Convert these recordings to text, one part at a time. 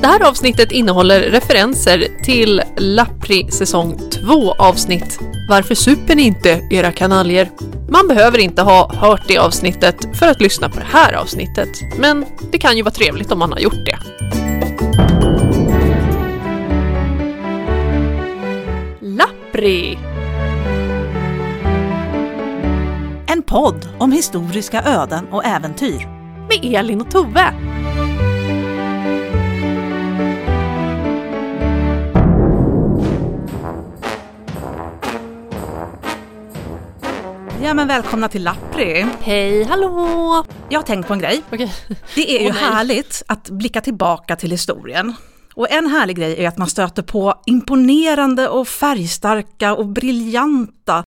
Det här avsnittet innehåller referenser till Lappri säsong 2 avsnitt Varför super ni inte era kanaljer? Man behöver inte ha hört det avsnittet för att lyssna på det här avsnittet, men det kan ju vara trevligt om man har gjort det. Lappri! En podd om historiska öden och äventyr. Med Elin och Tove. Ja men välkomna till Lappri. Hej, hallå! Jag har tänkt på en grej. Okej. Det är ju nej. härligt att blicka tillbaka till historien. Och en härlig grej är att man stöter på imponerande och färgstarka och briljanta,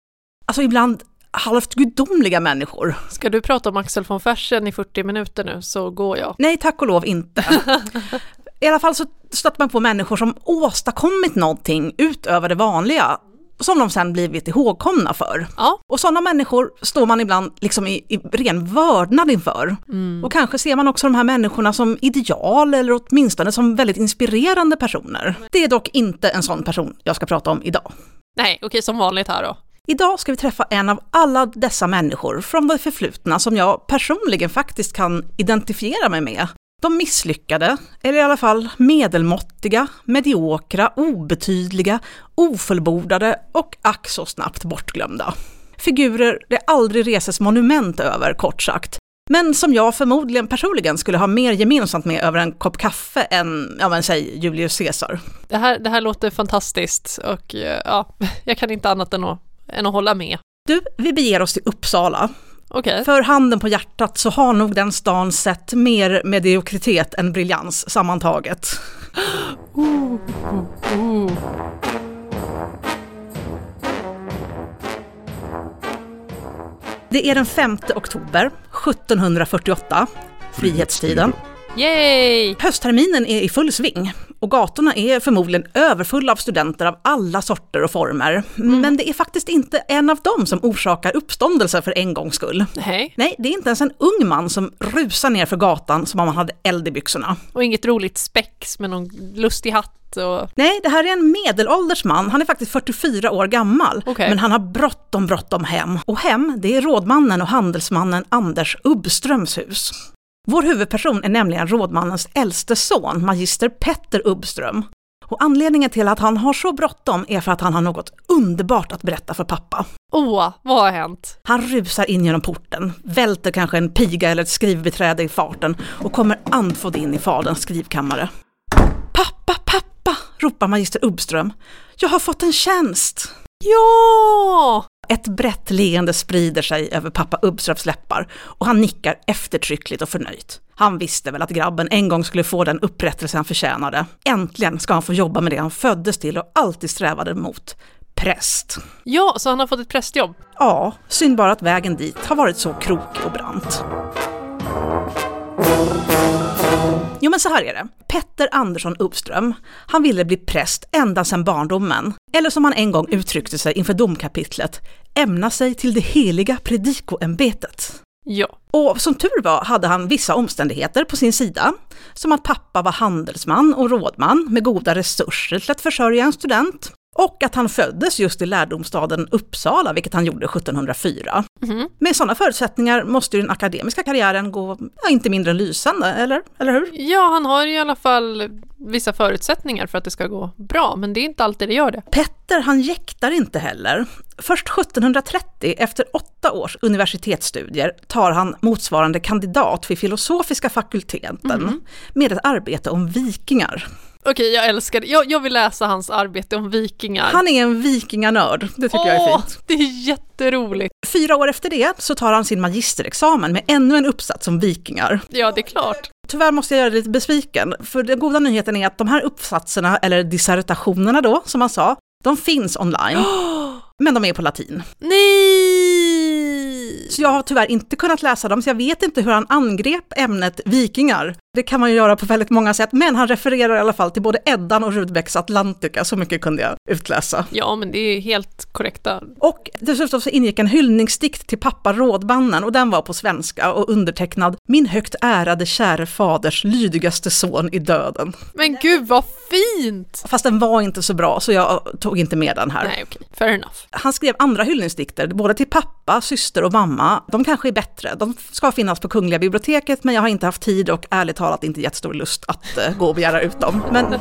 alltså ibland halvt gudomliga människor. Ska du prata om Axel von Fersen i 40 minuter nu så går jag. Nej, tack och lov inte. I alla fall så stöter man på människor som åstadkommit någonting utöver det vanliga, som de sen blivit ihågkomna för. Ja, Och sådana människor står man ibland liksom i, i ren vördnad inför. Och kanske ser man också de här människorna som ideal eller åtminstone som väldigt inspirerande personer. Det är dock inte en sån person jag ska prata om idag. nej, okej som vanligt här då. Idag ska vi träffa en av alla dessa människor från det förflutna som jag personligen faktiskt kan identifiera mig med. De misslyckade, eller i alla fall medelmåttiga, mediokra, obetydliga, ofullbordade och ack så snabbt bortglömda. Figurer det aldrig reses monument över, kort sagt. Men som jag förmodligen personligen skulle ha mer gemensamt med över en kopp kaffe än, ja men säg Julius Caesar. Det här, det här låter fantastiskt och eh, ja, jag kan inte annat än att, än att hålla med. Du, vi beger oss till Uppsala. Okej. För handen på hjärtat så har nog den stan sett mer mediokritet än briljans sammantaget. Det är den 5 oktober 1748, frihetstiden. Yay! Höstterminen är i full sving och gatorna är förmodligen överfulla av studenter av alla sorter och former. Men det är faktiskt inte en av dem som orsakar uppståndelse för en gångs skull. Nej, Nej, det är inte ens en ung man som rusar ner för gatan som om han hade eld i byxorna. och inget roligt spex med någon lustig hatt och... Nej, det här är en medelålders man. Han är faktiskt 44 år gammal. Okej. Men han har bråttom, bråttom hem. Och hem, det är rådmannen och handelsmannen Anders Ubbströms hus. Vår huvudperson är nämligen rådmannens äldste son, magister Petter Ubbström. Och anledningen till att han har så bråttom är för att han har något underbart att berätta för pappa. Åh, vad har hänt? Han rusar in genom porten, välter kanske en piga eller ett skrivbiträde i farten och kommer andfådd in i faderns skrivkammare. Pappa, pappa, ropar magister Ubbström. Jag har fått en tjänst! Ja! Ett brett leende sprider sig över pappa Ubbströms läppar och han nickar eftertryckligt och förnöjt. Han visste väl att grabben en gång skulle få den upprättelse han förtjänade. Äntligen ska han få jobba med det han föddes till och alltid strävade mot. Präst. Ja, så han har fått ett prästjobb. Ja, synd bara att vägen dit har varit så krokig och brant. Jo men så här är det. Petter Andersson Uppström, han ville bli präst ända sedan barndomen. Eller som han en gång uttryckte sig inför domkapitlet, ämna sig till det heliga predikoämbetet. Ja. Och som tur var hade han vissa omständigheter på sin sida, som att pappa var handelsman och rådman med goda resurser till att försörja en student, och att han föddes just i lärdomsstaden Uppsala, vilket han gjorde 1704. Mhm. Med sådana förutsättningar måste ju den akademiska karriären gå ja, inte mindre än lysande, eller, eller hur? Ja, han har i alla fall vissa förutsättningar för att det ska gå bra, men det är inte alltid det gör det. Petter han jäktar inte heller. Först 1730, efter åtta års universitetsstudier, tar han motsvarande kandidat vid filosofiska fakulteten med ett arbete om vikingar. Okej, jag älskar det. Jag, jag vill läsa hans arbete om vikingar. Han är en vikinganörd, det tycker jag är Åh, fint. det är jätteroligt. Fyra år efter det så tar han sin magisterexamen med ännu en uppsats om vikingar. Ja, det är klart. Tyvärr måste jag göra dig lite besviken, för den goda nyheten är att de här uppsatserna, eller dissertationerna då, som man sa, de finns online, men de är på latin. Nej! Så jag har tyvärr inte kunnat läsa dem, så jag vet inte hur han angrep ämnet vikingar. Det kan man ju göra på väldigt många sätt, men han refererar i alla fall till både Eddan och Rudbecks Atlantica, så mycket kunde jag utläsa. Ja, men det är helt korrekta. Och dessutom så ingick en hyllningsdikt till pappa Rådmannen och den var på svenska och undertecknad Min högt ärade käre faders lydigaste son i döden. Men gud vad fint! Fast den var inte så bra så jag tog inte med den här. Nej, okej, fair enough. Han skrev andra hyllningsdikter, både till pappa, syster och mamma. De kanske är bättre. De ska finnas på Kungliga biblioteket, men jag har inte haft tid och ärligt talat inte jättestor lust att uh, gå och begära ut dem. Men...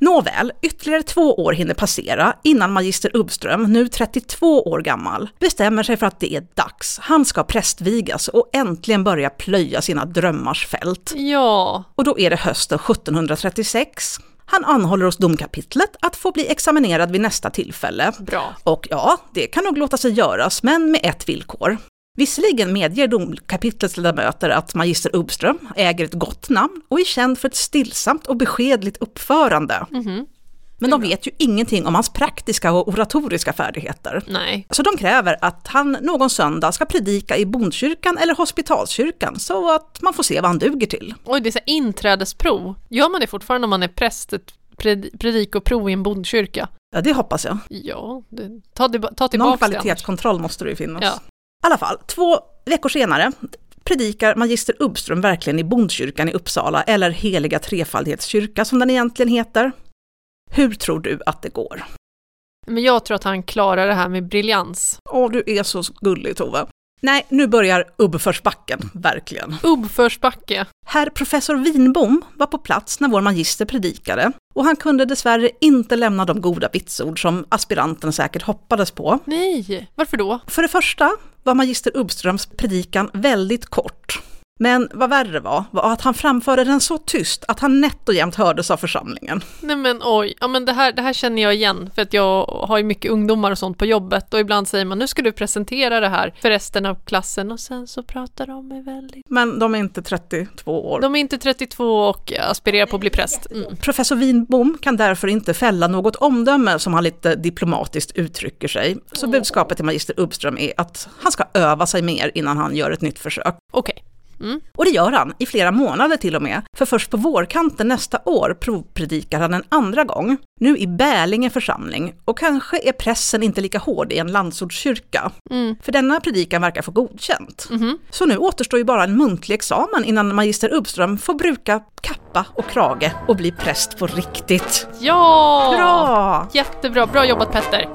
Nåväl, ytterligare två år hinner passera innan magister Ubbström, nu 32 år gammal, bestämmer sig för att det är dags. Han ska prästvigas och äntligen börja plöja sina drömmars fält. Ja. Och då är det hösten 1736. Han anhåller hos domkapitlet att få bli examinerad vid nästa tillfälle. Bra. Och ja, det kan nog låta sig göras, men med ett villkor. Visserligen medger domkapitlets ledamöter att magister Ubbström äger ett gott namn och är känd för ett stillsamt och beskedligt uppförande. Mhm. Men de vet ju ingenting om hans praktiska och oratoriska färdigheter. Nej. Så de kräver att han någon söndag ska predika i bondkyrkan eller hospitalskyrkan så att man får se vad han duger till. Oj, det är så inträdesprov. Gör man det fortfarande om man är präst? Ett pred- predikoprov i en bondkyrka? Ja, det hoppas jag. Ja, det, ta, det, ta Någon tillbaka det. kvalitetskontroll måste det ju finnas. Ja. Alla fall, två veckor senare predikar magister Ubbström verkligen i Bondkyrkan i Uppsala, eller Heliga Trefaldighetskyrka som den egentligen heter. Hur tror du att det går? Men jag tror att han klarar det här med briljans. Åh, du är så gullig Tove. Nej, nu börjar Ubbförsbacken, verkligen. Ubbförsbacke. Herr professor Winbom var på plats när vår magister predikade och han kunde dessvärre inte lämna de goda vitsord som aspiranten säkert hoppades på. Nej, varför då? För det första var magister Ubbströms predikan väldigt kort. Men vad värre var, var att han framförde den så tyst att han nätt och jämnt hördes av församlingen. Nej men oj, ja men det här, det här känner jag igen för att jag har ju mycket ungdomar och sånt på jobbet och ibland säger man nu ska du presentera det här för resten av klassen och sen så pratar de med väldigt... Men de är inte 32 år. De är inte 32 och aspirerar på att bli präst. Mm. Professor Winbom kan därför inte fälla något omdöme som han lite diplomatiskt uttrycker sig. Så budskapet till magister Ubbström är att han ska öva sig mer innan han gör ett nytt försök. Okej. Mm. Och det gör han, i flera månader till och med. För först på vårkanten nästa år provpredikar han en andra gång. Nu i Bälinge församling. Och kanske är pressen inte lika hård i en landsortskyrka. Mm. För denna predikan verkar få godkänt. Mhm. Så nu återstår ju bara en muntlig examen innan magister Ubbström får bruka kappa och krage och bli präst på riktigt. Ja! Bra! Jättebra, bra jobbat Petter.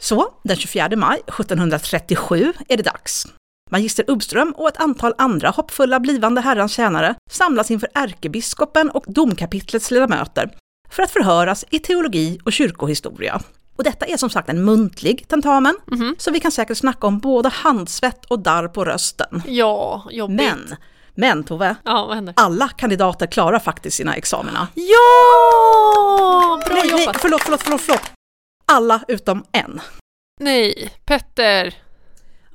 Så, den 24 maj 1737 är det dags. Magister Ubbström och ett antal andra hoppfulla blivande herrans tjänare samlas inför ärkebiskopen och domkapitlets ledamöter för att förhöras i teologi och kyrkohistoria. Och detta är som sagt en muntlig tentamen, Mhm. så vi kan säkert snacka om både handsvett och darr på rösten. Ja, jobbigt. Men, men Tove, Ja, alla kandidater klarar faktiskt sina examina. Ja! Bra nej, nej, jobbat! förlåt, förlåt, förlåt, förlåt. Alla utom en. Nej, Petter.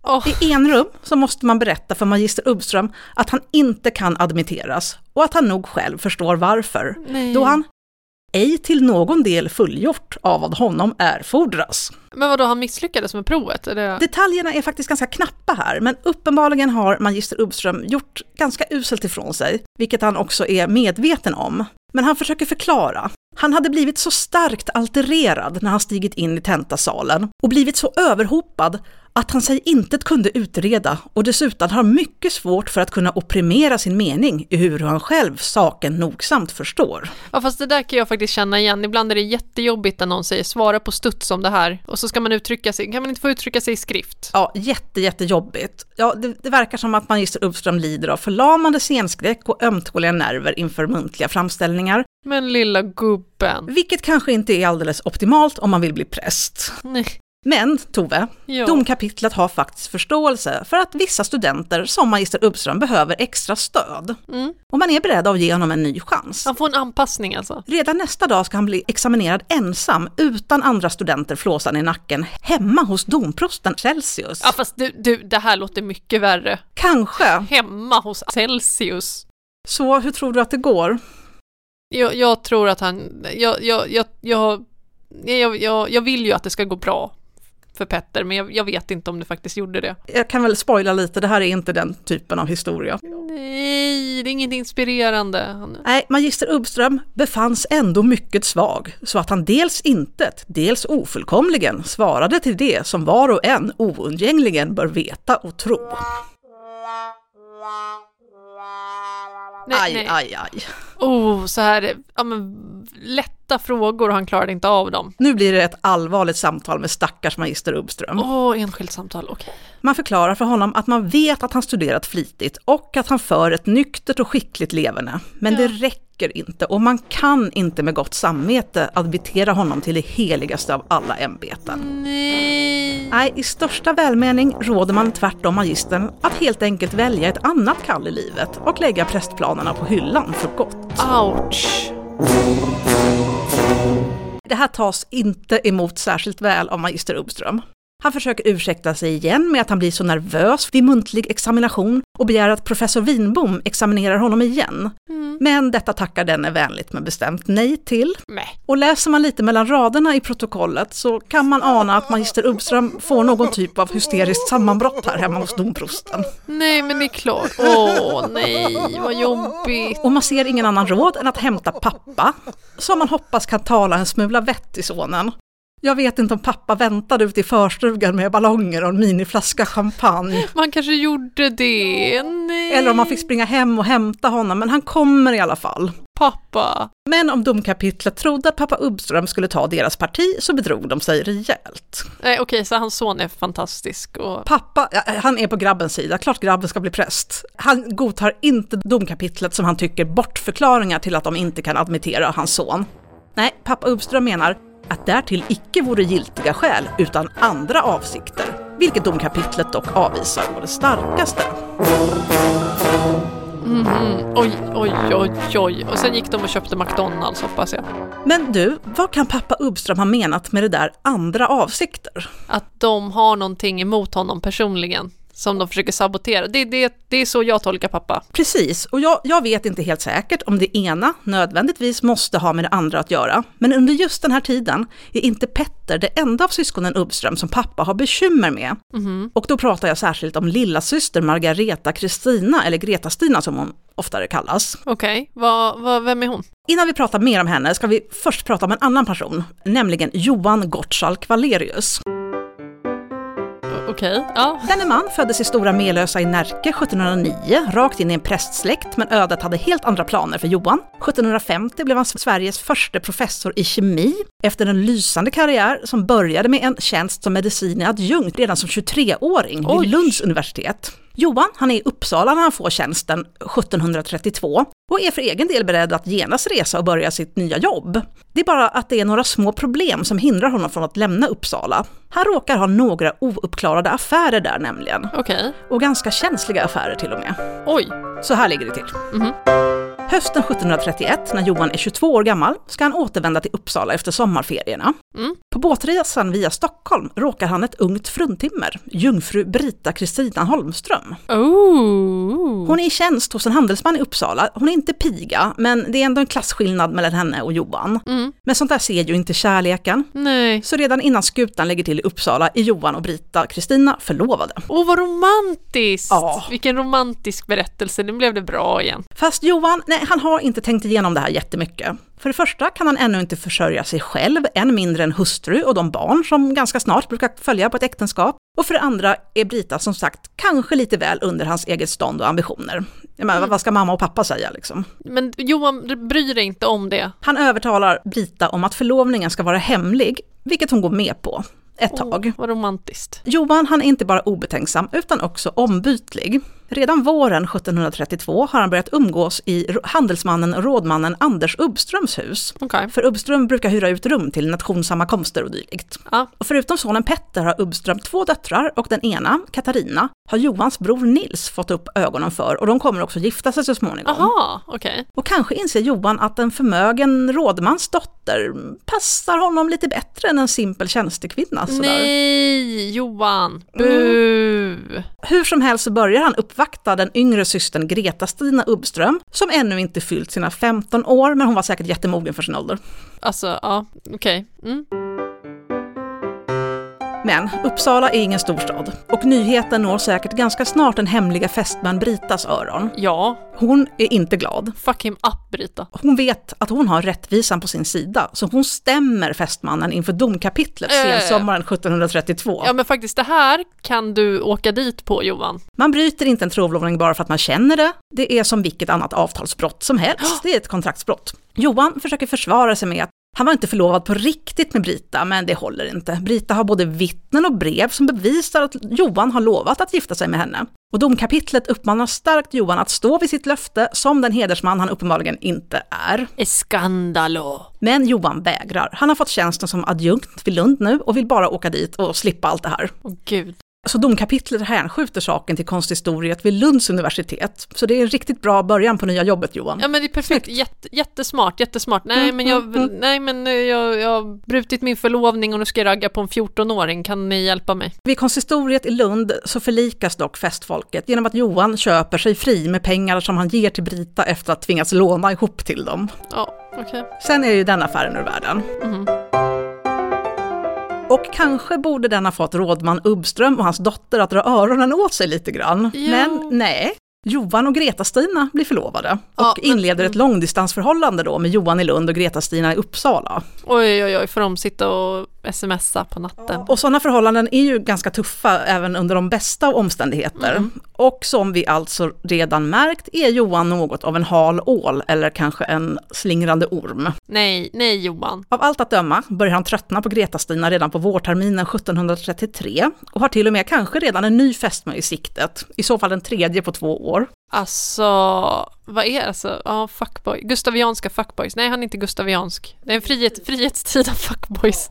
Åh, I enrum så måste man berätta för magister Ubbström att han inte kan admitteras och att han nog själv förstår varför. nej. Då han ej till någon del fullgjort av vad honom erfordras. Men vadå, han misslyckades med provet? Eller? Detaljerna är faktiskt ganska knappa här, men uppenbarligen har magister Ubbström gjort ganska uselt ifrån sig, vilket han också är medveten om. Men han försöker förklara. Han hade blivit så starkt altererad när han stigit in i tentasalen och blivit så överhopad att han sig inte kunde utreda och dessutom har mycket svårt för att kunna opprimera sin mening i hur han själv saken nogsamt förstår. Ja, fast det där kan jag faktiskt känna igen. Ibland är det jättejobbigt när någon säger svara på studs om det här och så ska man uttrycka sig. Kan man inte få uttrycka sig i skrift? Ja, jätte, jättejobbigt. Ja, det, det verkar som att magister Uppström lider av förlamande scenskräck och ömtåliga nerver inför muntliga framställningar, Men lilla gubben. vilket kanske inte är alldeles optimalt om man vill bli präst. Nej. Men, Tove, Ja. domkapitlet har faktiskt förståelse för att vissa studenter som magister Uppström behöver extra stöd. Mm. Och man är beredd att ge honom en ny chans. Han får en anpassning alltså. Redan nästa dag ska han bli examinerad ensam, utan andra studenter flåsande i nacken, hemma hos domprosten Celsius. Ja, fast du, du, det här låter mycket värre. Kanske. Hemma hos Celsius. Så hur tror du att det går? Jag, jag tror att han... Jag, jag, jag, jag, jag, jag, jag vill ju att det ska gå bra för Petter, men jag, jag, vet inte om det faktiskt gjorde det. Jag kan väl spoila lite, det här är inte den typen av historia. Nej, det är inget inspirerande. Nej, magister Ubbström befanns ändå mycket svag, så att han dels intet, dels ofullkomligen svarade till det som var och en oundgängligen bör veta och tro. Nej, aj, nej. aj, aj. Oh, så här, ja men lätta frågor och han klarade inte av dem. Nu blir det ett allvarligt samtal med stackars magister Ubbström. Åh, oh, enskilt samtal, okej. Man förklarar för honom att man vet att han studerat flitigt och att han för ett nyktert och skickligt leverne. Men Ja. det räcker inte och man kan inte med gott samvete admittera honom till det heligaste av alla ämbeten. Nej. Nej, i största välmening råder man tvärtom magistern att helt enkelt välja ett annat kall i livet och lägga prästplanerna på hyllan för gott. Ouch. Det här tas inte emot särskilt väl av magister Ubbström. Han försöker ursäkta sig igen med att han blir så nervös vid muntlig examination och begär att professor Winbom examinerar honom igen. Mm. Men detta tackar denne vänligt men bestämt nej till. Mäh. Och läser man lite mellan raderna i protokollet så kan man ana att magister Ubbström får någon typ av hysteriskt sammanbrott här hemma hos domprosten. Nej, men det är klart. Åh, nej, vad jobbigt. Och man ser ingen annan råd än att hämta pappa, som man hoppas kan tala en smula vett i sonen. Jag vet inte om pappa väntade ute i förstugan med ballonger och en miniflaska champagne. Man kanske gjorde det. Nej. Eller om man fick springa hem och hämta honom, men han kommer i alla fall. Pappa. Men om domkapitlet trodde att pappa Ubbström skulle ta deras parti så bedrog de sig rejält. Nej, okej, så hans son är fantastisk och... Pappa, han är på grabbens sida, klart grabben ska bli präst. Han godtar inte domkapitlet som han tycker bortförklaringar till att de inte kan admittera hans son. Nej, pappa Ubbström menar att därtill icke vore giltiga skäl utan andra avsikter, vilket domkapitlet dock avvisar på det starkaste. Mhm. Oj, oj, oj, oj. Och sen gick de och köpte McDonalds hoppas jag. Men du, vad kan pappa Ubbström ha menat med det där andra avsikter? Att de har någonting emot honom personligen. Som de försöker sabotera. Det, det, det är så jag tolkar pappa. Precis, och jag, jag vet inte helt säkert om det ena nödvändigtvis måste ha med det andra att göra. Men under just den här tiden är inte Petter det enda av syskonen Ubbström som pappa har bekymmer med. Mhm. Och då pratar jag särskilt om lilla syster Margareta Kristina, eller Greta-Stina som hon oftare kallas. Okej, vad, vad, vem är hon? Innan vi pratar mer om henne ska vi först prata om en annan person, nämligen Johan Gottschalk Valerius. Okej, ja. Denne man föddes i Stora Melösa i Närke 1709, rakt in i en prästsläkt, men ödet hade helt andra planer för Johan. 1750 blev han Sveriges första professor i kemi, efter en lysande karriär som började med en tjänst som medicine adjunkt redan som 23-åring Oj. vid Lunds universitet. Johan, han är i Uppsala när han får tjänsten 1732 och är för egen del beredd att genast resa och börja sitt nya jobb. Det är bara att det är några små problem som hindrar honom från att lämna Uppsala. Han råkar ha några ouppklarade affärer där nämligen, Okej. och ganska känsliga affärer till och med. Oj. Så här ligger det till. Mhm. Hösten 1731, när Johan är 22 år gammal, ska han återvända till Uppsala efter sommarferierna. Mm. På båtresan via Stockholm råkar han ett ungt fruntimmer, jungfru Brita Kristina Holmström. Oh. Hon är i tjänst hos en handelsman i Uppsala. Hon är inte piga, men det är ändå en klasskillnad mellan henne och Johan. Mm. Men sånt där ser ju inte kärleken. Nej. Så redan innan skutan lägger till i Uppsala är Johan och Brita Kristina förlovade. Åh, vad romantiskt! Ja. Vilken romantisk berättelse, nu blev det bra igen. Fast Johan, nej, han har inte tänkt igenom det här jättemycket. För det första kan han ännu inte försörja sig själv, än mindre en hustru och de barn som ganska snart brukar följa på ett äktenskap. Och för det andra är Brita som sagt kanske lite väl under hans eget stånd och ambitioner. Jag menar, vad ska mamma och pappa säga liksom? Men Johan, du bryr dig inte om det? Han övertalar Brita om att förlovningen ska vara hemlig, vilket hon går med på ett tag. Åh, vad romantiskt. Johan han är inte bara obetänksam utan också ombytlig. Redan våren 1732 har han börjat umgås i handelsmannen och rådmannen Anders Ubbströms hus. Okej. För Ubbström brukar hyra ut rum till nationssammankomster och dylikt. Ja. Och förutom sonen Petter har Ubbström två döttrar och den ena, Katarina, har Johans bror Nils fått upp ögonen för och de kommer också gifta sig så småningom. Aha, okej. Och kanske inser Johan att en förmögen rådmans dotter passar honom lite bättre än en simpel tjänstekvinna. Sådär. Nej, Johan. Bu. Hur som helst så börjar han uppvakta den yngre systern Greta-Stina Ubbström, som ännu inte fyllt sina 15 år, men hon var säkert jättemogen för sin ålder. Alltså, ja, okej. Mm. Men Uppsala är ingen storstad och nyheten når säkert ganska snart den hemliga fästman Britas öron. Ja, Hon är inte glad. fuck him up Brita. Hon vet att hon har rättvisan på sin sida, så hon stämmer fästmannen inför domkapitlet Äh. sensommaren 1732. Ja men faktiskt det här kan du åka dit på Johan. Man bryter inte en trolovning bara för att man känner det. Det är som vilket annat avtalsbrott som helst. Det är ett kontraktsbrott. Johan försöker försvara sig med att han var inte förlovad på riktigt med Brita, men det håller inte. Brita har både vittnen och brev som bevisar att Johan har lovat att gifta sig med henne. Och domkapitlet uppmanar starkt Johan att stå vid sitt löfte som den hedersman han uppenbarligen inte är. Skandalo. Men Johan vägrar. Han har fått tjänsten som adjunkt vid Lund nu och vill bara åka dit och slippa allt det här. Åh gud. Så domkapitlet hänskjuter saken till konsthistoriet vid Lunds universitet. Så det är en riktigt bra början på nya jobbet Johan. Ja men det är perfekt, Jätte, jättesmart, jättesmart. Nej Mm, men, jag, mm, mm. nej, men eh, jag, jag har brutit min förlovning och nu ska jag ragga på en 14-åring, kan ni hjälpa mig? Vid konsistoriet i Lund så förlikas dock festfolket genom att Johan köper sig fri med pengar som han ger till Brita efter att tvingats låna ihop till dem. Ja, okej. Sen är ju den affären ur världen. Mhm. Och kanske borde den ha fått rådman Ubbström och hans dotter att dra öronen åt sig lite grann. Jo. Men nej, Johan och Greta-Stina blir förlovade och Ja, men- inleder ett långdistansförhållande då med Johan i Lund och Greta-Stina i Uppsala. Oj, oj, oj, får de sitta och smsa på natten? Och sådana förhållanden är ju ganska tuffa även under de bästa av omständigheter. Mm. Och som vi alltså redan märkt är Johan något av en hal ål eller kanske en slingrande orm. Nej, nej Johan. Av allt att döma börjar han tröttna på Greta-Stina redan på vårterminen 1733 och har till och med kanske redan en ny fästmö i siktet, i så fall den tredje på två år. Alltså, vad är det? Alltså, ja, fuckboy. Gustavianska fuckboys. Nej, han är inte gustaviansk. Det är en frihet, frihetstid av fuckboys.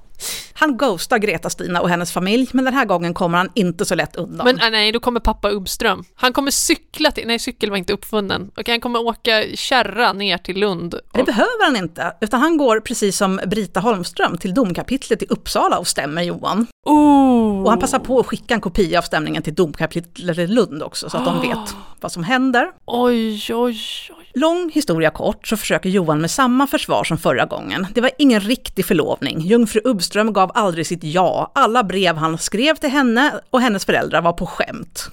Han ghostar Greta-Stina och hennes familj, men den här gången kommer han inte så lätt undan. Men äh, nej, då kommer pappa Ubbström. Han kommer cykla till, nej cykel var inte uppfunnen. Och han kommer åka kärra ner till Lund. Det Och, behöver han inte, utan han går precis som Brita Holmström till domkapitlet i Uppsala och stämmer Johan. Oh. Och han passar på att skicka en kopia av stämningen till domkapitlet i Lund också, så att de vet vad som händer. Oj, oj, oj. Lång historia kort så försöker Johan med samma försvar som förra gången. Det var ingen riktig förlovning. Jungfru Ubbström gav aldrig sitt ja. Alla brev han skrev till henne och hennes föräldrar var på skämt.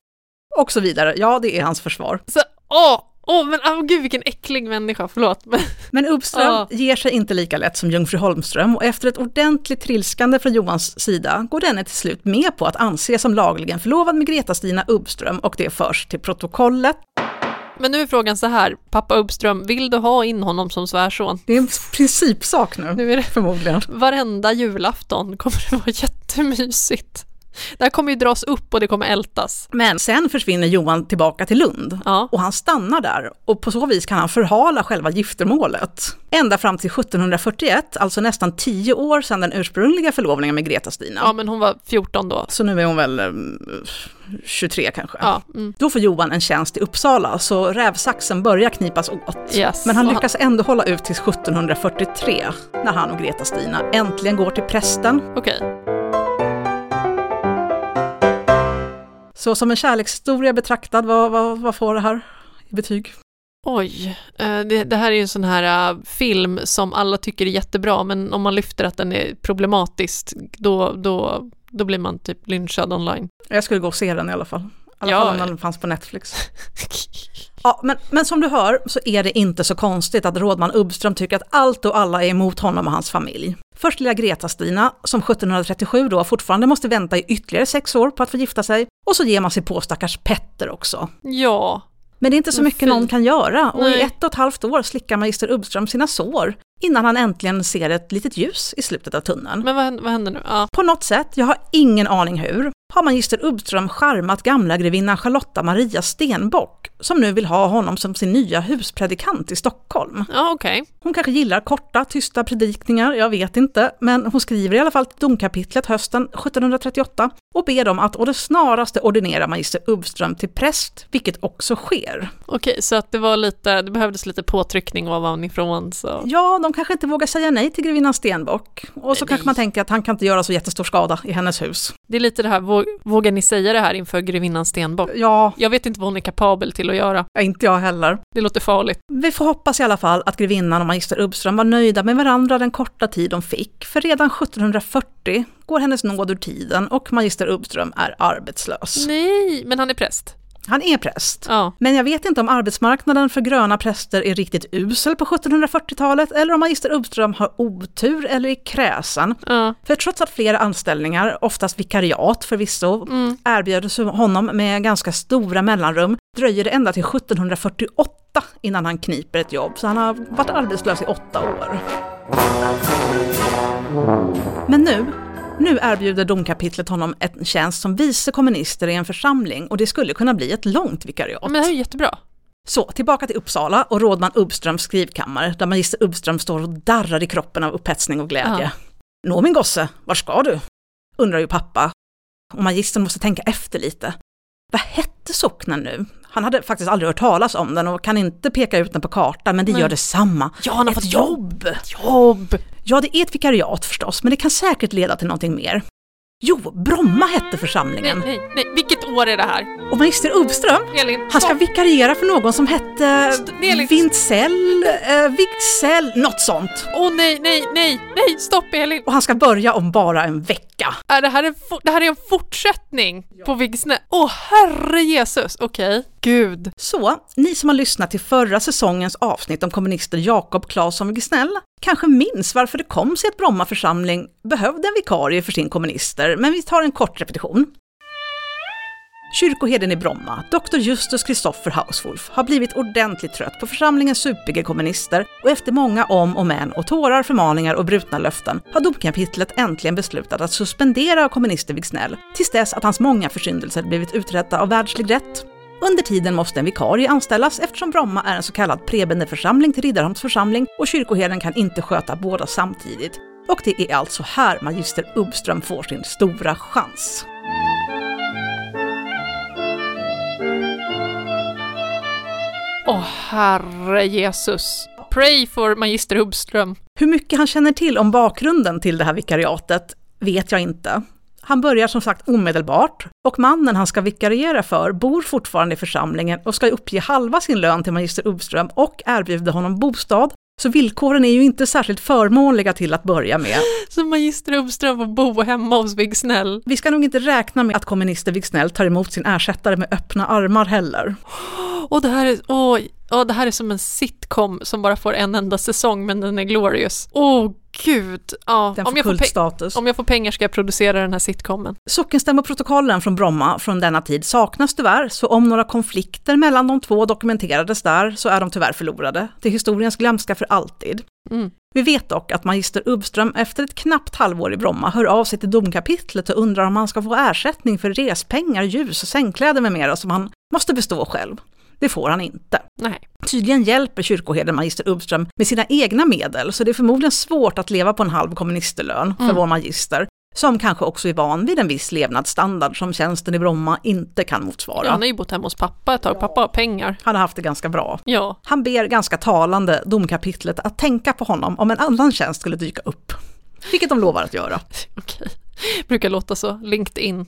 Och så vidare. Ja, det är hans försvar. Så, åh, åh, men åh, gud vilken äcklig människa, förlåt. Men, Ubbström Ja. ger sig inte lika lätt som Jungfru Holmström och efter ett ordentligt trilskande från Johans sida går denne till slut med på att anses som lagligen förlovad med Greta-Stina Ubbström och det förs till protokollet. men nu är frågan så här, pappa Ubbström, vill du ha in honom som svärson? Det är en principsak nu, Nu är det förmodligen. varenda julafton kommer det vara jättemysigt. Det här kommer ju dras upp och det kommer ältas. Men sen försvinner Johan tillbaka till Lund Ja. och han stannar där och på så vis kan han förhala själva giftermålet. Ända fram till 1741, alltså nästan tio år sedan den ursprungliga förlovningen med Greta-Stina. Ja, men hon var 14 då. Så nu är hon väl eh, 23 kanske. Ja, mm. Då får Johan en tjänst i Uppsala, så rävsaxen börjar knipas åt. Yes. Men han lyckas ändå hålla ut till 1743, när han och Greta-Stina äntligen går till prästen. Okej. Så som en kärlekshistoria betraktad, vad, vad, vad får det här i betyg? Oj, eh, det, det här är ju en sån här uh, film som alla tycker är jättebra, men om man lyfter att den är problematisk, då, då, då blir man typ lynchad online. Jag skulle gå och se den i alla fall. I alla Ja. fall om den fanns på Netflix. Ja, men, men som du hör så är det inte så konstigt att rådman Ubbström tycker att allt och alla är emot honom och hans familj. Först lilla Greta-Stina, som 1737 då fortfarande måste vänta i ytterligare sex år på att få gifta sig. Och så ger man sig på stackars Petter också. ja, Men det är inte så mycket någon kan göra och i Nej. ett och ett halvt år slickar magister Ubbström sina sår innan han äntligen ser ett litet ljus i slutet av tunneln. men vad, händer- vad händer nu? Ja. På något sätt, jag har ingen aning hur, har magister Ubbström charmat gamla grevinnan Charlotta Maria Stenbock, som nu vill ha honom som sin nya huspredikant i Stockholm. Ja, okej. Hon kanske gillar korta, tysta predikningar, jag vet inte, men hon skriver i alla fall till domkapitlet hösten 1738 och ber dem att å det snaraste ordinera magister Ubbström till präst, vilket också sker. Okej, så att det var lite, det behövdes lite påtryckning ovanifrån så. Ja, de kanske inte vågar säga nej till grevinnan Stenbock, och så Nej. kanske man tänker att han kan inte göra så jättestor skada i hennes hus. Det är lite det här, Vågar ni säga det här inför grevinnan Stenbock? Ja, Jag vet inte vad hon är kapabel till att göra. inte jag heller. Det låter farligt. Vi får hoppas i alla fall att grevinnan och magister Uppström var nöjda med varandra den korta tid de fick, för redan 1740 går hennes nåd ur tiden och magister Uppström är arbetslös. Nej, men han är präst. Han är präst. Ja. Men jag vet inte om arbetsmarknaden för gröna präster är riktigt usel på 1740-talet eller om magister Uppström har otur eller är kräsen. Ja. För trots att flera anställningar, oftast vikariat förvisso, erbjöds honom med ganska stora mellanrum dröjer det ända till 1748 innan han kniper ett jobb, så han har varit arbetslös i åtta år. Men nu, nu erbjuder domkapitlet honom en tjänst som vice kommunister i en församling och det skulle kunna bli ett långt vikariat. Men det här är jättebra. Så, tillbaka till Uppsala och rådman Uppströms skrivkammare, där magister Uppström står och darrar i kroppen av upphetsning och glädje. Ja. Nå min gosse, var ska du? Undrar ju pappa. Och magistern måste tänka efter lite. Vad hette socknen nu? Han hade faktiskt aldrig hört talas om den och kan inte peka ut den på kartan, men det Nej. gör detsamma. Ja, han har Ett fått jobb! Jobb! Ja, det är ett vikariat förstås, men det kan säkert leda till någonting mer. Jo, Bromma hette Nej, församlingen. nej, nej. Vilket år är det här? Och magister Uppström, Elin, Han ska vikariera för någon som hette. Vintzell, eh, Wicksell, något sånt. Åh nej, nej, nej, nej, stopp Elin! Och han ska börja om bara en vecka. Är det, här fo- det här är en fortsättning på Vigsnä. Åh herre Jesus, okej. Gud. Så, ni som har lyssnat till förra säsongens avsnitt om kommunister Jakob Claesson Wigsnell kanske minns varför det kom sig att Bromma församling behövde en vikarie för sin kommunister, men vi tar en kort repetition. Kyrkoherden i Bromma, Dr. Justus Kristoffer Hauswolf, har blivit ordentligt trött på församlingens supiga kommunister och efter många om och men och tårar, förmaningar och brutna löften har domkapitlet äntligen beslutat att suspendera komminister Wigsnell tills dess att hans många försyndelser blivit utredda av världslig rätt. Under tiden måste en vikarie anställas eftersom Bromma är en så kallad prebendeförsamling till Riddarholms församling och kyrkoherden kan inte sköta båda samtidigt. Och det är alltså här magister Uppström får sin stora chans. Åh herre Jesus. Pray for magister Hubström. Hur mycket han känner till om bakgrunden till det här vikariatet vet jag inte. Han börjar som sagt omedelbart och mannen han ska vikariera för bor fortfarande i församlingen och ska uppge halva sin lön till magister Uppström och erbjuder honom bostad. Så villkoren är ju inte särskilt förmånliga till att börja med. Så magister Hubbström får bo hemma hos Vigsnäll. Vi ska nog inte räkna med att kommunister Wigsnell tar emot sin ersättare med öppna armar heller. Och det här är, åh, ja, det här är som en sitcom som bara får en enda säsong men den är glorious. Åh gud. Ja, Den om, jag får om jag får pengar ska jag producera den här sitcomen. Sockenstämmoprotokollen från Bromma från denna tid saknas tyvärr, så om några konflikter mellan de två dokumenterades där så är de tyvärr förlorade, till historiens glömska för alltid. Mm. Vi vet dock att magister Uppström efter ett knappt halvår i Bromma hör av sig till domkapitlet och undrar om han ska få ersättning för respengar, ljus, sängkläder med mera som han måste bestå själv. Det får han inte. Nej. Tydligen hjälper kyrkoherden magister Uppström med sina egna medel, så det är förmodligen svårt att leva på en halv komministerlön för Mm. vår magister, som kanske också är van vid en viss levnadsstandard som tjänsten i Bromma inte kan motsvara. Ja, han har ju bott hemma hos pappa ett tag. Pappa har pengar. Han har haft det ganska bra. Ja. Han ber ganska talande domkapitlet att tänka på honom om en annan tjänst skulle dyka upp. Vilket de lovar att göra. Okej. Brukar låta så. LinkedIn.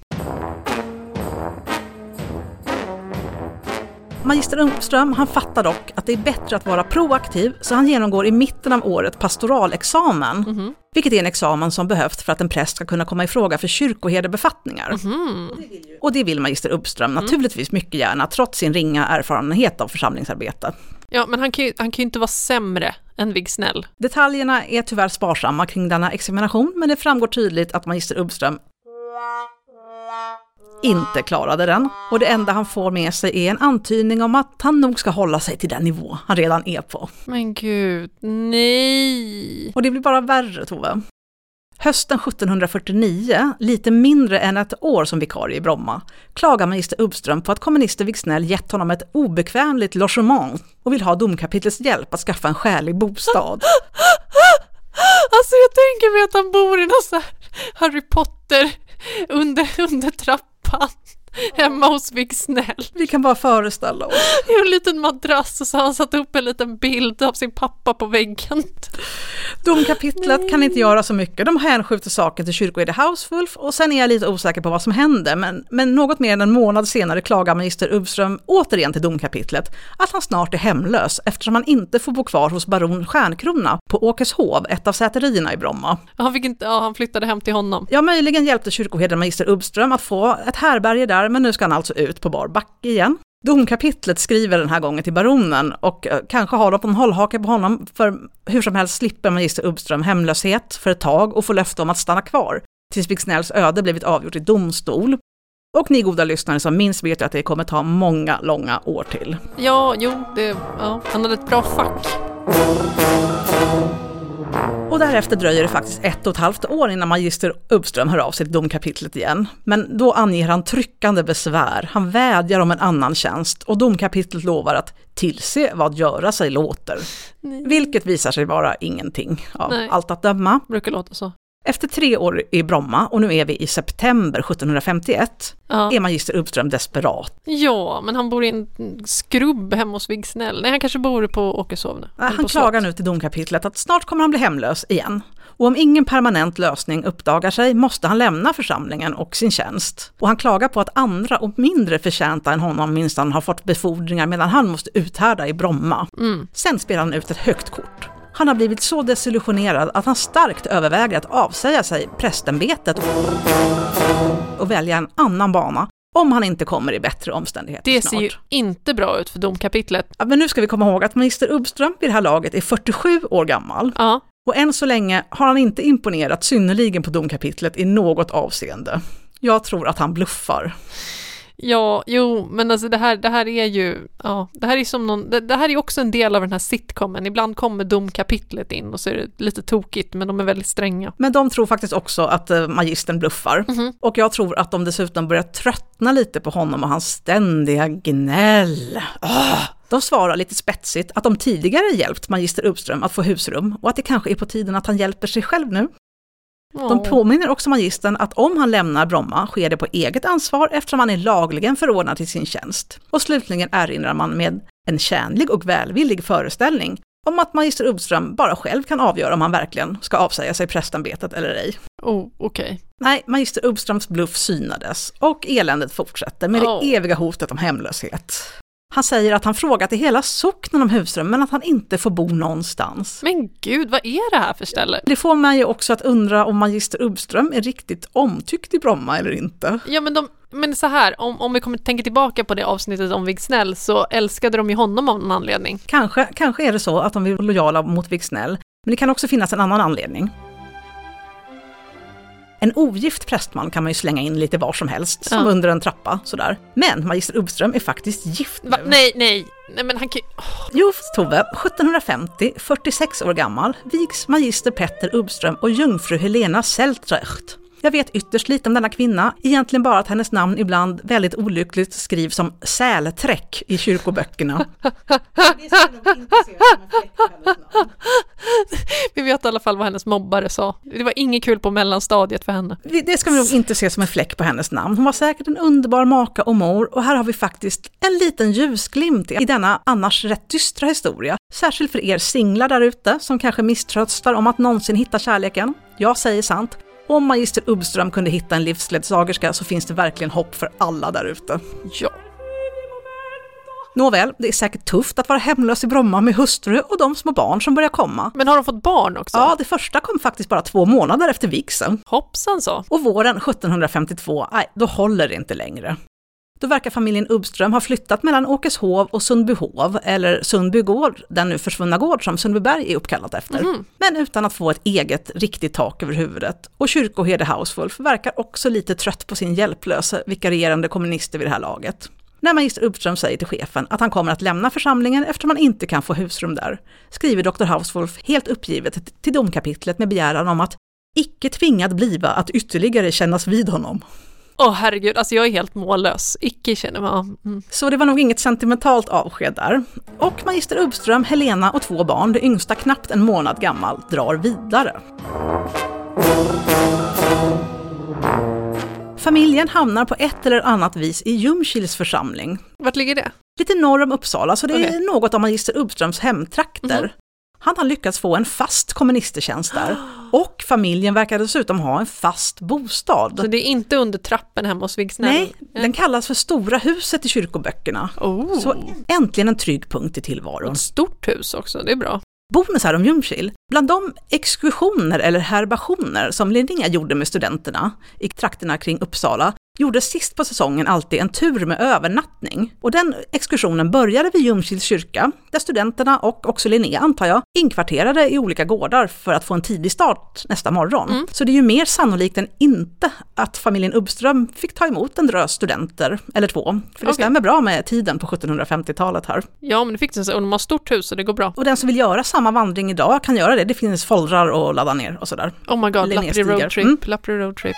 Magister Uppström, han fattar dock att det är bättre att vara proaktiv, så han genomgår i mitten av året pastoralexamen, Mhm. vilket är en examen som behövs för att en präst ska kunna komma i fråga för kyrkoherdebefattningar. Mhm. Och det vill magister Uppström naturligtvis mycket gärna, trots sin ringa erfarenhet av församlingsarbete. Ja, men han kan ju, han kan ju inte vara sämre än Vigsnäll. Detaljerna är tyvärr sparsamma kring denna examination, men det framgår tydligt att magister Uppström inte klarade den. Och det enda han får med sig är en antydning om att han nog ska hålla sig till den nivå han redan är på. Men gud, nej. Och det blir bara värre, Tove. Hösten 1749, lite mindre än ett år som vikarie i Bromma, klagar magister Uppström på att kommunister Wigsnell gett honom ett obekvämligt logement och vill ha domkapitlets hjälp att skaffa en skälig bostad. Alltså jag tänker mig att han bor i någon sån här Harry Potter under, under trappan. hemma hos Big Snäll. Vi kan bara föreställa oss. I en liten madrass och så har han satt upp en liten bild av sin pappa på väggen. Domkapitlet kan inte göra så mycket. De hänskjuter saken till kyrkoherde Hauswulf och sen är jag lite osäker på vad som händer. Men, men något mer än en månad senare klagar magister Ubström återigen till domkapitlet att han snart är hemlös eftersom han inte får bo kvar hos baron Stjärnkrona på Åkeshov, ett av säterierna i Bromma. Han, fick inte, ja, han flyttade hem till honom. Ja, möjligen hjälpte kyrkoherden magister Ubström att få ett härberge där, men nu ska han alltså ut på bar backe igen. Domkapitlet skriver den här gången till baronen och eh, kanske har de på en hållhake på honom, för hur som helst slipper magister uppström hemlöshet för ett tag och får löfte om att stanna kvar tills Viksnälls öde blivit avgjort i domstol. Och ni goda lyssnare som minns vet ju att det kommer ta många, långa år till. Ja, jo, det, ja, han hade ett bra fack. Och därefter dröjer det faktiskt ett och ett halvt år innan magister Uppström hör av sig till domkapitlet igen. Men då anger han tryckande besvär, han vädjar om en annan tjänst och domkapitlet lovar att tillse vad göra sig låter. Nej. Vilket visar sig vara ingenting av Nej. allt att döma. Brukar låta så. Efter tre år i Bromma, och nu är vi i september 1751, Ja. är magister Uppström desperat. ja, men han bor i en skrubb hemma hos Big Snäll. Nej, han kanske bor på Åkeshov nu. Han på klagar nu till domkapitlet att snart kommer han bli hemlös igen. Och om ingen permanent lösning uppdagar sig måste han lämna församlingen och sin tjänst. Och han klagar på att andra och mindre förtjänta än honom minsann har fått befordringar medan han måste uthärda i Bromma. Mm. Sen spelar han ut ett högt kort. Han har blivit så desillusionerad att han starkt överväger att avsäga sig prästämbetet och välja en annan bana om han inte kommer i bättre omständigheter Det snart. ser ju inte bra ut för domkapitlet. Ja, men nu ska vi komma ihåg att magister Uppström vid det här laget är 47 år gammal. Ja, Och än så länge har han inte imponerat synnerligen på domkapitlet i något avseende. Jag tror att han bluffar. Ja, jo, men alltså det här, det här är ju, ja, det här är som någon, det, det här är också en del av den här sitcomen. Ibland kommer domkapitlet in och så är det lite tokigt, men de är väldigt stränga. Men de tror faktiskt också att eh, magistern bluffar. Mhm. Och jag tror att de dessutom börjar tröttna lite på honom och hans ständiga gnäll. Ah! De svarar lite spetsigt att de tidigare hjälpt magister Uppström att få husrum och att det kanske är på tiden att han hjälper sig själv nu. De påminner också magistern att om han lämnar Bromma sker det på eget ansvar eftersom han är lagligen förordnad till sin tjänst. Och slutligen erinrar man med en kärnlig och välvillig föreställning om att magister Uppström bara själv kan avgöra om han verkligen ska avsäga sig prästämbetet eller ej. Oh, okej. Nej, magister Uppströms bluff synades och eländet fortsätter med Åh. det eviga hotet om hemlöshet. Han säger att han frågat i hela socknen om husrum men att han inte får bo någonstans. Men gud, vad är det här för ställe? Det får mig ju också att undra om magister Uppström är riktigt omtyckt i Bromma eller inte. Ja, men, de, men så här, om, om vi kommer tänka tillbaka på det avsnittet om Vig Snäll så älskade de ju honom av någon anledning. Kanske, kanske är det så att de vara lojala mot Vigsnäll, men det kan också finnas en annan anledning. En ogift prästman kan man ju slänga in lite var som helst, som Ja. under en trappa sådär. Men magister Uppström är faktiskt gift Va? nu. Nej, nej, nej men han kan ju... Jo, Tove, 1750, 46 år gammal, vigs magister Petter Uppström och jungfru Helena Seltrecht. Jag vet ytterst lite om denna kvinna, egentligen bara att hennes namn ibland väldigt olyckligt skrivs som sälträck i kyrkoböckerna. Vi vet i alla fall vad hennes mobbare sa. Det var inget kul på mellanstadiet för henne. Det ska vi nog inte se som en fläck på hennes namn. Hon var säkert en underbar maka och mor och här har vi faktiskt en liten ljusglimt i denna annars rätt dystra historia. Särskilt för er singlar där ute som kanske misströstar om att någonsin hitta kärleken. Jag säger sant. Om magister Ubbström kunde hitta en livsledsagerska så finns det verkligen hopp för alla där ute. Ja. Nåväl, det är säkert tufft att vara hemlös i Bromma med hustru och de små barn som börjar komma. Men har de fått barn också? Ja, det första kom faktiskt bara två månader efter vigseln. Hoppsan så. Och våren 1752, nej, då håller det inte längre. Då verkar familjen Ubbström ha flyttat mellan Åkeshov och Sundbyhov, eller Sundby gård, den nu försvunna gård som Sundbyberg är uppkallat efter. Mhm. Men utan att få ett eget riktigt tak över huvudet. Och kyrkoherde Hauswolf verkar också lite trött på sin hjälplösa vikarierande kommunister vid det här laget. När magister Uppström säger till chefen att han kommer att lämna församlingen eftersom han inte kan få husrum där, skriver doktor Hauswolf helt uppgivet till domkapitlet med begäran om att icke tvingad bliva att ytterligare kännas vid honom. Åh herregud, alltså jag är helt mållös. Icke känner mig... Mm. Så det var nog inget sentimentalt avsked där. Och magister Uppström, Helena och två barn, det yngsta knappt en månad gammal, drar vidare. Familjen hamnar på ett eller annat vis i Ljungskils församling. Vart ligger det? Lite norr om Uppsala, så det är Okej. något av magister Uppströms hemtrakter. Mhm. Han har lyckats få en fast komministertjänst där. Och familjen verkar dessutom ha en fast bostad. Så det är inte under trappen hemma hos Vigsnäll? Nej, den kallas för Stora huset i kyrkoböckerna. Oh. Så äntligen en trygg punkt i tillvaron. Ett stort hus också, det är bra. Bonusar om Ljungskil. Bland de exkursioner eller herbationer som Linnea gjorde med studenterna i trakterna kring Uppsala gjorde sist på säsongen alltid en tur med övernattning. Och den exkursionen började vid Ljungskils kyrka, där studenterna och också Linné, antar jag, inkvarterade i olika gårdar för att få en tidig start nästa morgon. Mm. Så det är ju mer sannolikt än inte att familjen Uppström fick ta emot en drös studenter, eller två. För det Okej. stämmer bra med tiden på 1750-talet här. Ja, men det fick så, och de har stort hus så det går bra. Och den som vill göra samma vandring idag kan göra det. Det finns foldrar att ladda ner och sådär. Oh my god, Lappri roadtrip, Mm. Lappri roadtrip.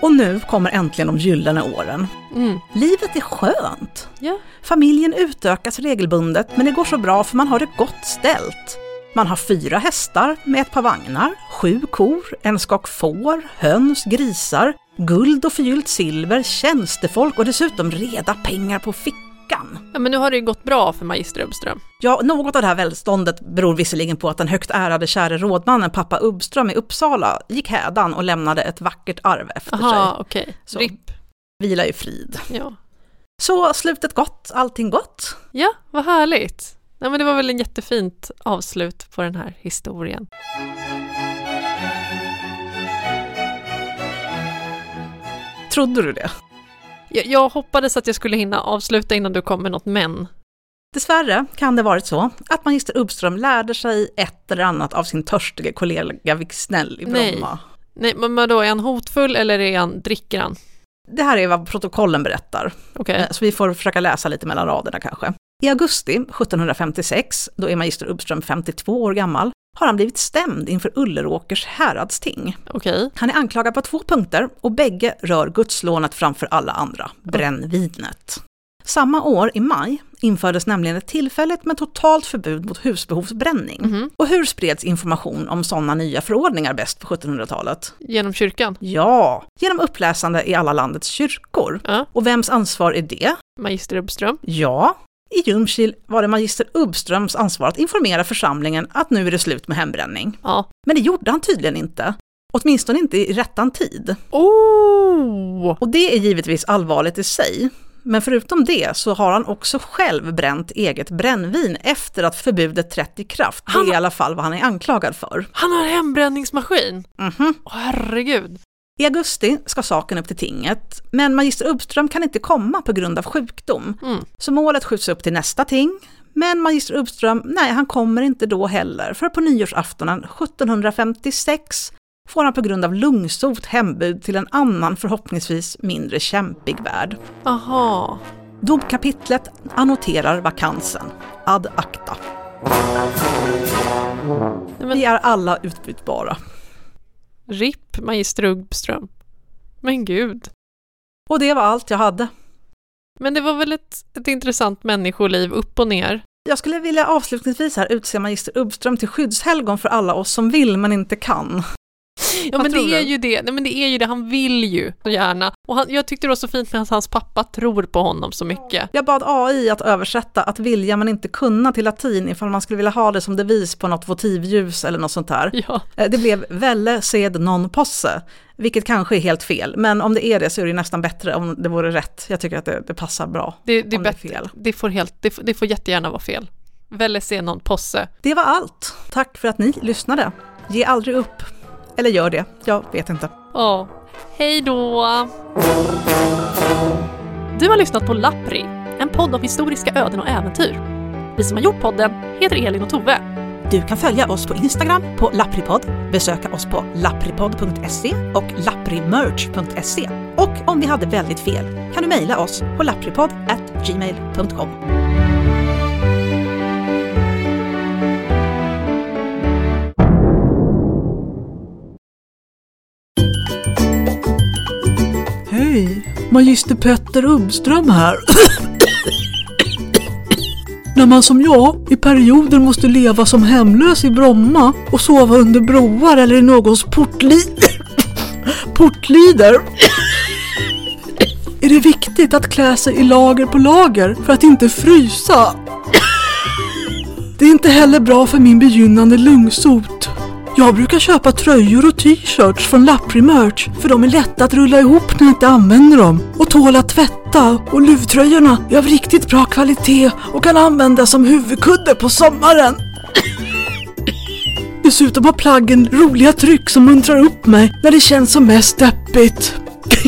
Och nu kommer äntligen de gyllene åren. Mm. Livet är skönt. Ja. Familjen utökas regelbundet, men det går så bra för man har det gott ställt. Man har fyra hästar med ett par vagnar, sju kor, en skock får, höns, grisar, guld och förgyllt silver, tjänstefolk och dessutom reda pengar på fickan. Ja, men nu har det ju gått bra för magister Uppström. Ja, något av det här välståndet beror visserligen på att den högt ärade käre rådmannen pappa Uppström i Uppsala gick hädan och lämnade ett vackert arv efter Aha, sig. okej. Så. RIP. Vila i frid. Ja. Så slutet gott, allting gott. ja, vad härligt. Nej, men det var väl en jättefint avslut på den här historien. Trodde du det? Jag, jag hoppades att jag skulle hinna avsluta innan du kom med något men. Dessvärre kan det varit så att magister Uppström lärde sig ett eller annat av sin törstige kollega Wicksnell i Nej. Bromma. Nej, men vadå, är han hotfull eller är han, dricker han? Det här är vad protokollen berättar, Okej. eh, så vi får försöka läsa lite mellan raderna kanske. I augusti 1756, då är magister Uppström 52 år gammal, har han blivit stämd inför Ulleråkers häradsting. Okej. Han är anklagad på två punkter och bägge rör gudslånet framför alla andra, brännvinet. Samma år, i maj, infördes nämligen ett tillfälligt men totalt förbud mot husbehovsbränning. Mhm. Och hur spreds information om sådana nya förordningar bäst på 1700-talet? Genom kyrkan? Ja, genom uppläsande i alla landets kyrkor. Ja. Och vems ansvar är det? Magister Uppström? Ja, i Ljungskil var det magister Uppströms ansvar att informera församlingen att nu är det slut med hembränning. Ja. Men det gjorde han tydligen inte. Åtminstone inte i rättan tid. Oh! Och det är givetvis allvarligt i sig. Men förutom det så har han också själv bränt eget brännvin efter att förbudet trätt i kraft. Det är i alla fall vad han är anklagad för. Han har hembränningsmaskin! Mhm. Åh herregud! I augusti ska saken upp till tinget, men magister Uppström kan inte komma på grund av sjukdom. Mm. Så målet skjuts upp till nästa ting. Men magister Uppström, nej han kommer inte då heller, för på nyårsaftonen 1756 får han på grund av lungsot hembud till en annan förhoppningsvis mindre kämpig värld. Aha. Domkapitlet annoterar vakansen. Ad acta. Vi är alla utbytbara. RIP Magister Uppström. Men gud. Och det var allt jag hade. Men det var väl ett, ett intressant människoliv upp och ner. Jag skulle vilja avslutningsvis här utse magister Uppström till skyddshelgon för alla oss som vill men inte kan. Ja Vad men det är du? ju det, nej men det är ju det, han vill ju så gärna. Och han, jag tyckte det var så fint att hans pappa tror på honom så mycket. Jag bad AI att översätta att vilja men inte kunna till latin ifall man skulle vilja ha det som devis på något votivljus eller något sånt där. Ja, Eh, Det blev velle sed non posse, vilket kanske är helt fel, men om det är det så är det nästan bättre om det vore rätt. Jag tycker att det, det passar bra. det, det är det är fel. Det får, helt, det, får, det får jättegärna vara fel. Väl se någon posse. Det var allt. Tack för att ni lyssnade. Ge aldrig upp. Eller gör det, jag vet inte. Ja, hej då! Du har lyssnat på Lappri, en podd om historiska öden och äventyr. Vi som har gjort podden heter Elin och Tove. Du kan följa oss på Instagram på lappripodd, besöka oss på lappripodd.se och lapprimerch.se. Och om vi hade väldigt fel kan du mejla oss på lappripodd@gmail.com. magister Petter Ubbström här. När man som jag i perioder måste leva som hemlös i Bromma och sova under broar eller i någons portli Portlider. är det viktigt att klä sig i lager på lager för att inte frysa. Det är inte heller bra för min begynnande lungsot. Jag brukar köpa tröjor och t-shirts från Lappri Merch för de är lätta att rulla ihop när jag inte använder dem och tål att tvätta och luvtröjorna är av riktigt bra kvalitet och kan användas som huvudkudde på sommaren. Dessutom har plaggen roliga tryck som muntrar upp mig när det känns som mest deppigt.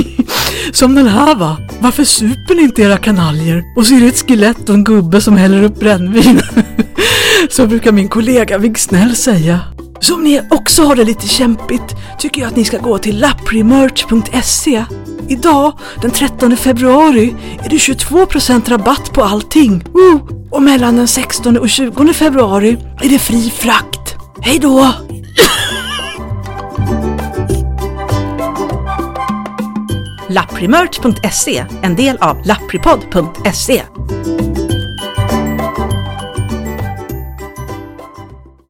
Som den här va? Varför super ni inte era kanaljer? Och så är det ett skelett och en gubbe som häller upp brännvin. Så brukar min kollega Vigsnäll säga. Så om ni också har det lite kämpigt tycker jag att ni ska gå till laprimerch.se Idag, den 13 februari, är det 22% rabatt på allting. Woo! Och mellan den 16 och 20 februari är det fri frakt. Hej då! Laprimerch.se, en del av lapripod.se.